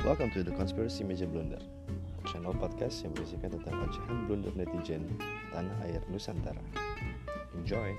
Welcome to the Conspiracy Meja Blunder, channel podcast yang berisikan tentang ocehan blunder netizen tanah air Nusantara. Enjoy!